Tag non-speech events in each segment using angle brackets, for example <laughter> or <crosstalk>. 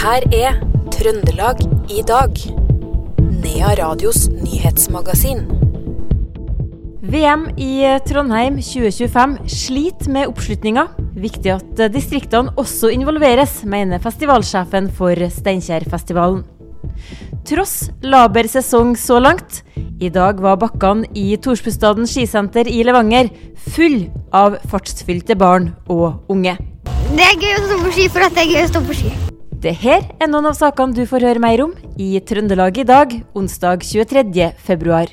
her er Trøndelag i dag. Nea Radios nyhetsmagasin. VM i Trondheim 2025 sliter med oppslutninga. Viktig at distriktene også involveres, mener festivalsjefen for Steinkjerfestivalen. Tross laber sesong så langt, i dag var bakkene i Torsbustaden skisenter i Levanger full av fartsfylte barn og unge. Det er gøy å stå på ski for at det er gøy å stå på ski. Det her er noen av sakene du får høre mer om i Trøndelag i dag, onsdag 23. februar.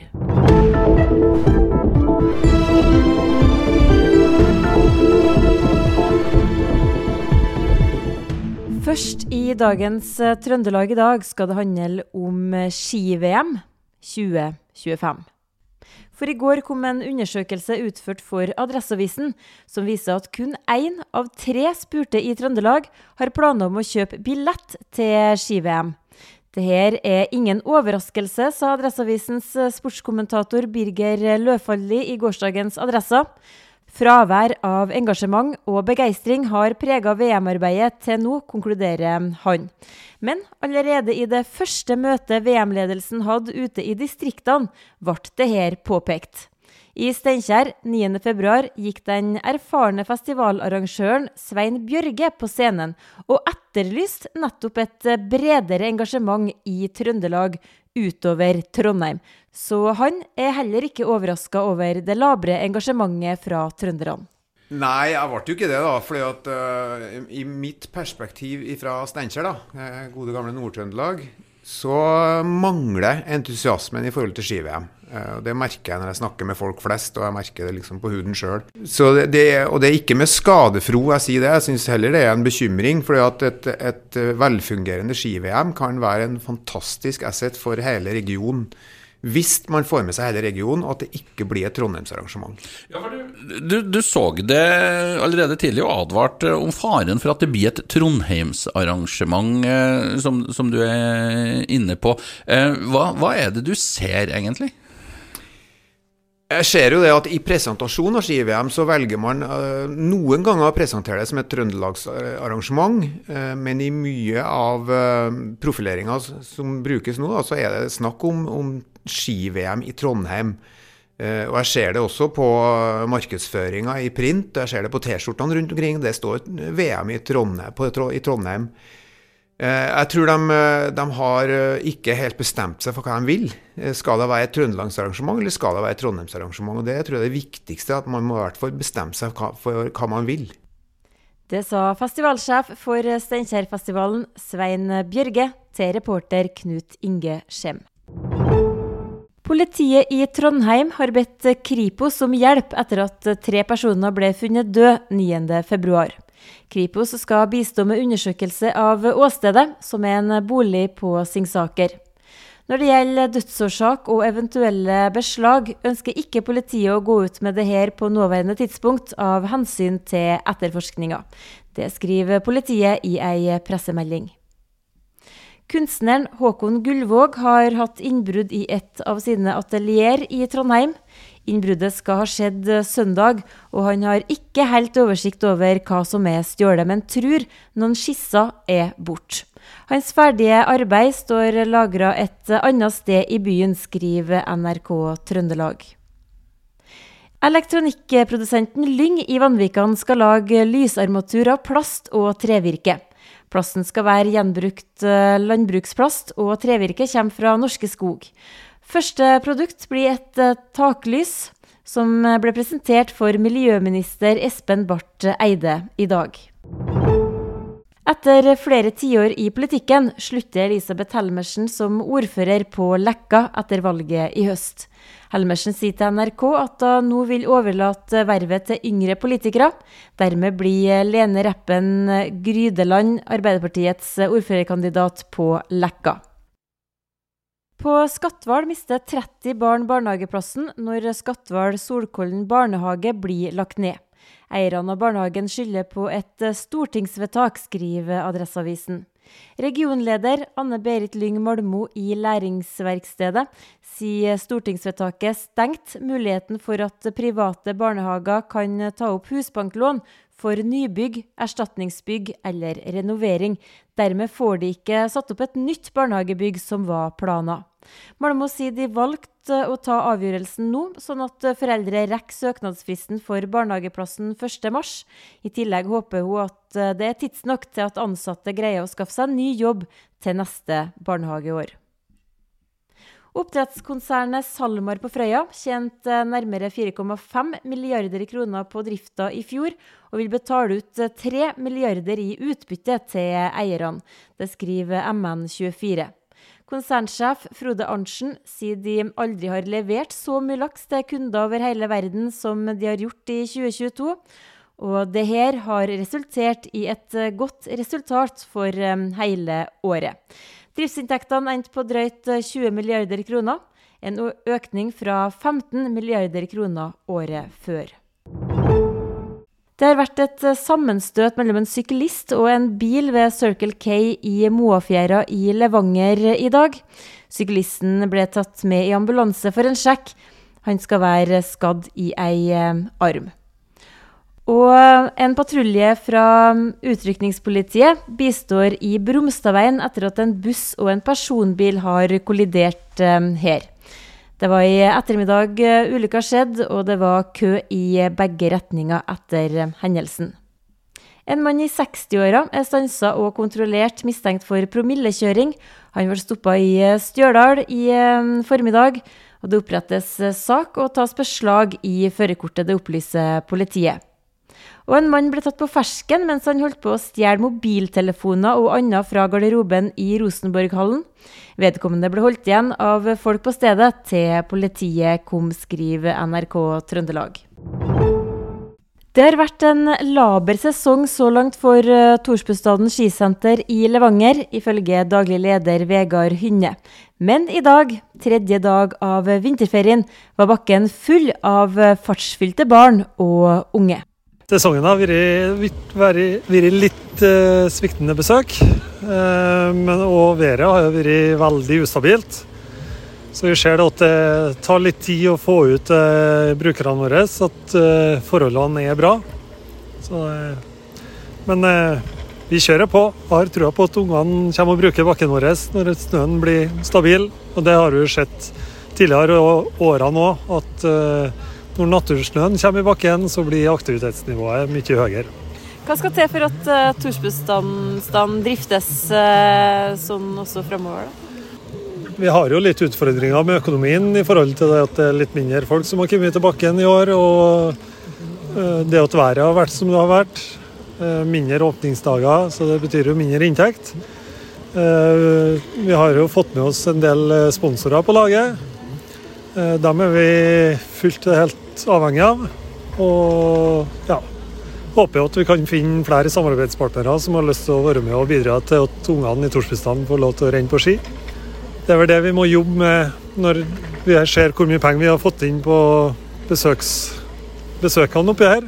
Først i dagens eh, Trøndelag i dag skal det handle om ski-VM 2025. For i går kom en undersøkelse utført for Adresseavisen som viser at kun én av tre spurte i Trøndelag har planer om å kjøpe billett til ski-VM. Dette er ingen overraskelse, sa Adresseavisens sportskommentator Birger Løfaldli i gårsdagens Adressa. Fravær av engasjement og begeistring har prega VM-arbeidet til nå, konkluderer han. Men allerede i det første møtet VM-ledelsen hadde ute i distriktene, ble dette påpekt. I Steinkjer 9.2 gikk den erfarne festivalarrangøren Svein Bjørge på scenen og etterlyste nettopp et bredere engasjement i Trøndelag utover Trondheim. Så han er heller ikke overraska over det labre engasjementet fra trønderne. Nei, jeg ble jo ikke det, da. fordi at uh, i mitt perspektiv fra Steinkjer, da, eh, gode gamle Nord-Trøndelag, så mangler entusiasmen i forhold til ski-VM. Uh, det merker jeg når jeg snakker med folk flest, og jeg merker det liksom på huden sjøl. Og det er ikke med skadefro jeg sier det, jeg syns heller det er en bekymring. For et, et velfungerende ski-VM kan være en fantastisk asset for hele regionen hvis man får med seg hele regionen, og at det ikke blir et Trondheimsarrangement. Ja, du, du, du, så det allerede tidlig og advarte om faren for at det blir et Trondheimsarrangement, eh, som, som du er inne på. Eh, hva, hva er det du ser, egentlig? Jeg ser jo det at I presentasjonen av ski-VM så velger man uh, noen ganger å presentere det som et trøndelagsarrangement, uh, men i mye av uh, profileringa som brukes nå, så er det snakk om, om ski-VM i Trondheim. Og Jeg ser det også på markedsføringa i print, jeg ser det på T-skjortene rundt omkring. Det står VM i Trondheim. På, i Trondheim. Eh, jeg tror de, eh, de, har eh, ikke helt bestemt seg for hva de vil. Skal det være et trøndelagsarrangement, eller skal det være et trondheimsarrangement? Og Det tror jeg er det viktigste, at man må i hvert fall bestemme seg for hva man vil. Det sa festivalsjef for Steinkjerfestivalen, Svein Bjørge, til reporter Knut Inge Skjem. Politiet i Trondheim har bedt Kripos om hjelp etter at tre personer ble funnet død 9.2. Kripos skal bistå med undersøkelse av åstedet, som er en bolig på Singsaker. Når det gjelder dødsårsak og eventuelle beslag, ønsker ikke politiet å gå ut med det her på nåværende tidspunkt av hensyn til etterforskninga. Det skriver politiet i ei pressemelding. Kunstneren Håkon Gullvåg har hatt innbrudd i et av sine atelier i Trondheim. Innbruddet skal ha skjedd eh, søndag, og han har ikke helt oversikt over hva som er stjålet, men tror noen skisser er borte. Hans ferdige arbeid står lagra et annet sted i byen, skriver NRK Trøndelag. Elektronikkprodusenten Lyng i Vanvikan skal lage lysarmatur av plast og trevirke. Plasten skal være gjenbrukt eh, landbruksplast, og trevirke kommer fra Norske Skog. Første produkt blir et uh, taklys, som eh, ble presentert for miljøminister Espen Barth Eide i dag. Etter flere tiår i politikken slutter Elisabeth Helmersen som ordfører på Lekka etter valget i høst. Helmersen sier til NRK at hun nå vil overlate vervet til yngre politikere. Dermed blir Lene Reppen Grydeland Arbeiderpartiets ordførerkandidat på Lekka. På Skatval mister 30 barn barnehageplassen når Skatval Solkollen barnehage blir lagt ned. Eierne av barnehagen skylder på et stortingsvedtak, skriver Adresseavisen. Regionleder Anne Berit Lyng Malmo i Læringsverkstedet sier stortingsvedtaket stengt muligheten for at private barnehager kan ta opp husbanklån for nybygg, erstatningsbygg eller renovering. Dermed får de ikke satt opp et nytt barnehagebygg som var plana. Malmö sier de valgte å ta avgjørelsen nå, sånn at foreldre rekker søknadsfristen for barnehageplassen 1.3. I tillegg håper hun at det er tidsnok til at ansatte greier å skaffe seg ny jobb til neste barnehageår. Oppdrettskonsernet SalMar på Frøya tjente nærmere 4,5 milliarder kroner på drifta i fjor, og vil betale ut 3 milliarder i utbytte til eierne. Det skriver MN24. Konsernsjef Frode Arntzen sier de aldri har levert så mye laks til kunder over hele verden som de har gjort i 2022. Og det her har resultert i et godt resultat for hele året. Driftsinntektene endte på drøyt 20 milliarder kroner, en økning fra 15 milliarder kroner året før. Det har vært et sammenstøt mellom en syklist og en bil ved Circle K i Moafjæra i Levanger i dag. Syklisten ble tatt med i ambulanse for en sjekk. Han skal være skadd i ei arm. Og en patrulje fra utrykningspolitiet bistår i Bromstadveien etter at en buss og en personbil har kollidert her. Det var i ettermiddag ulykka skjedde, og det var kø i begge retninger etter hendelsen. En mann i 60-åra er stansa og kontrollert mistenkt for promillekjøring. Han ble stoppa i Stjørdal i formiddag, og det opprettes sak og tas beslag i førerkortet, det opplyser politiet. Og en mann ble tatt på fersken mens han holdt på å stjele mobiltelefoner og annet fra garderoben i Rosenborghallen. Vedkommende ble holdt igjen av folk på stedet til politiet kom, skriver NRK Trøndelag. Det har vært en laber sesong så langt for Torsbustaden skisenter i Levanger, ifølge daglig leder Vegard Hynne. Men i dag, tredje dag av vinterferien, var bakken full av fartsfylte barn og unge. Sesongen har vært, litt uh, sviktende besøk. Uh, men, og været har vært veldig ustabilt. Så vi ser at det tar litt tid å få ut uh, brukerne våre, så at forholdene er bra. Så, men vi kjører på. Jeg Har trua på at ungene kommer og bruker bakken vår når snøen blir stabil. Og det har vi sett tidligere årene òg, at når natursnøen kommer i bakken, så blir aktivitetsnivået mye høyere. Hva skal til for at uh, Torsbustanden driftes uh, sånn også framover? Vi har jo litt utfordringer med økonomien i forhold til det at det er litt mindre folk som har kommet til bakken i år. Og uh, det at været har vært som det har vært. Mindre åpningsdager, så det betyr jo mindre inntekt. Vi har jo fått med oss en del sponsorer på laget. Dem er vi fullt og helt avhengig av. Og ja, håper at vi kan finne flere samarbeidspartnere som har lyst til å være med og bidra til at ungene i Torsbustanden får lov til å renne på ski. Det er vel det vi må jobbe med når vi ser hvor mye penger vi har fått inn på besøks, besøkene oppi her.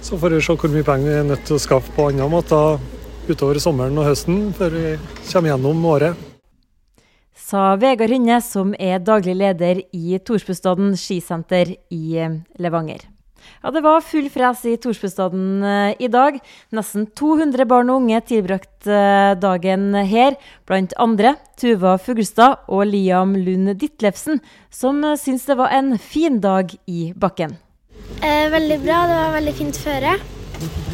Så får vi se hvor mye penger vi er nødt til å skaffe på andre måter utover sommeren og høsten før vi kommer gjennom året sa Vegard Hynne, som er daglig leder i Torsbustaden skisenter i eh, Levanger. Ja, Det var full fres i Torsbustadden eh, i dag. Nesten 200 barn og unge tilbrakte eh, dagen her, blant andre Tuva Fuglestad og Liam Lund Ditlevsen, som syns det var en fin dag i bakken. Eh, veldig bra, det var veldig fint føre.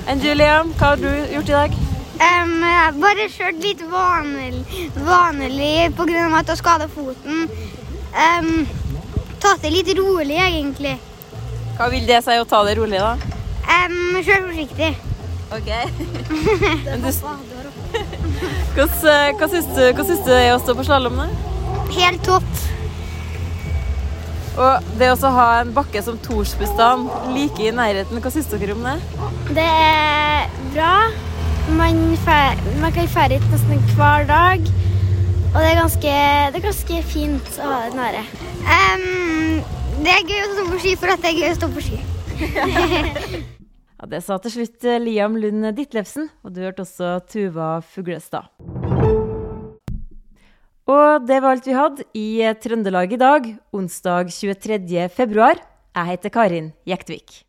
Enn du, Liam, hva har du gjort i dag? Um, bare kjørt litt vanlig, vanlig pga. at jeg skada foten. Um, tatt det litt rolig, egentlig. Hva vil det si å ta det rolig, da? Um, Kjør forsiktig. OK. <laughs> du, hva, hva, syns du, hva syns du er å stå på slalåm? Helt topp. Og det å ha en bakke som Torsbustan like i nærheten, hva syns dere om det? Det er. Man, fer, man kan ferde hit nesten hver dag. Og det er ganske, det er ganske fint å ha det nære. Um, det er gøy å stå på ski for at det er gøy å stå på ski. <laughs> ja, det sa til slutt Liam Lund Ditlevsen, og du hørte også Tuva Fuglestad. Og det var alt vi hadde i Trøndelag i dag, onsdag 23. februar. Jeg heter Karin Jektvik.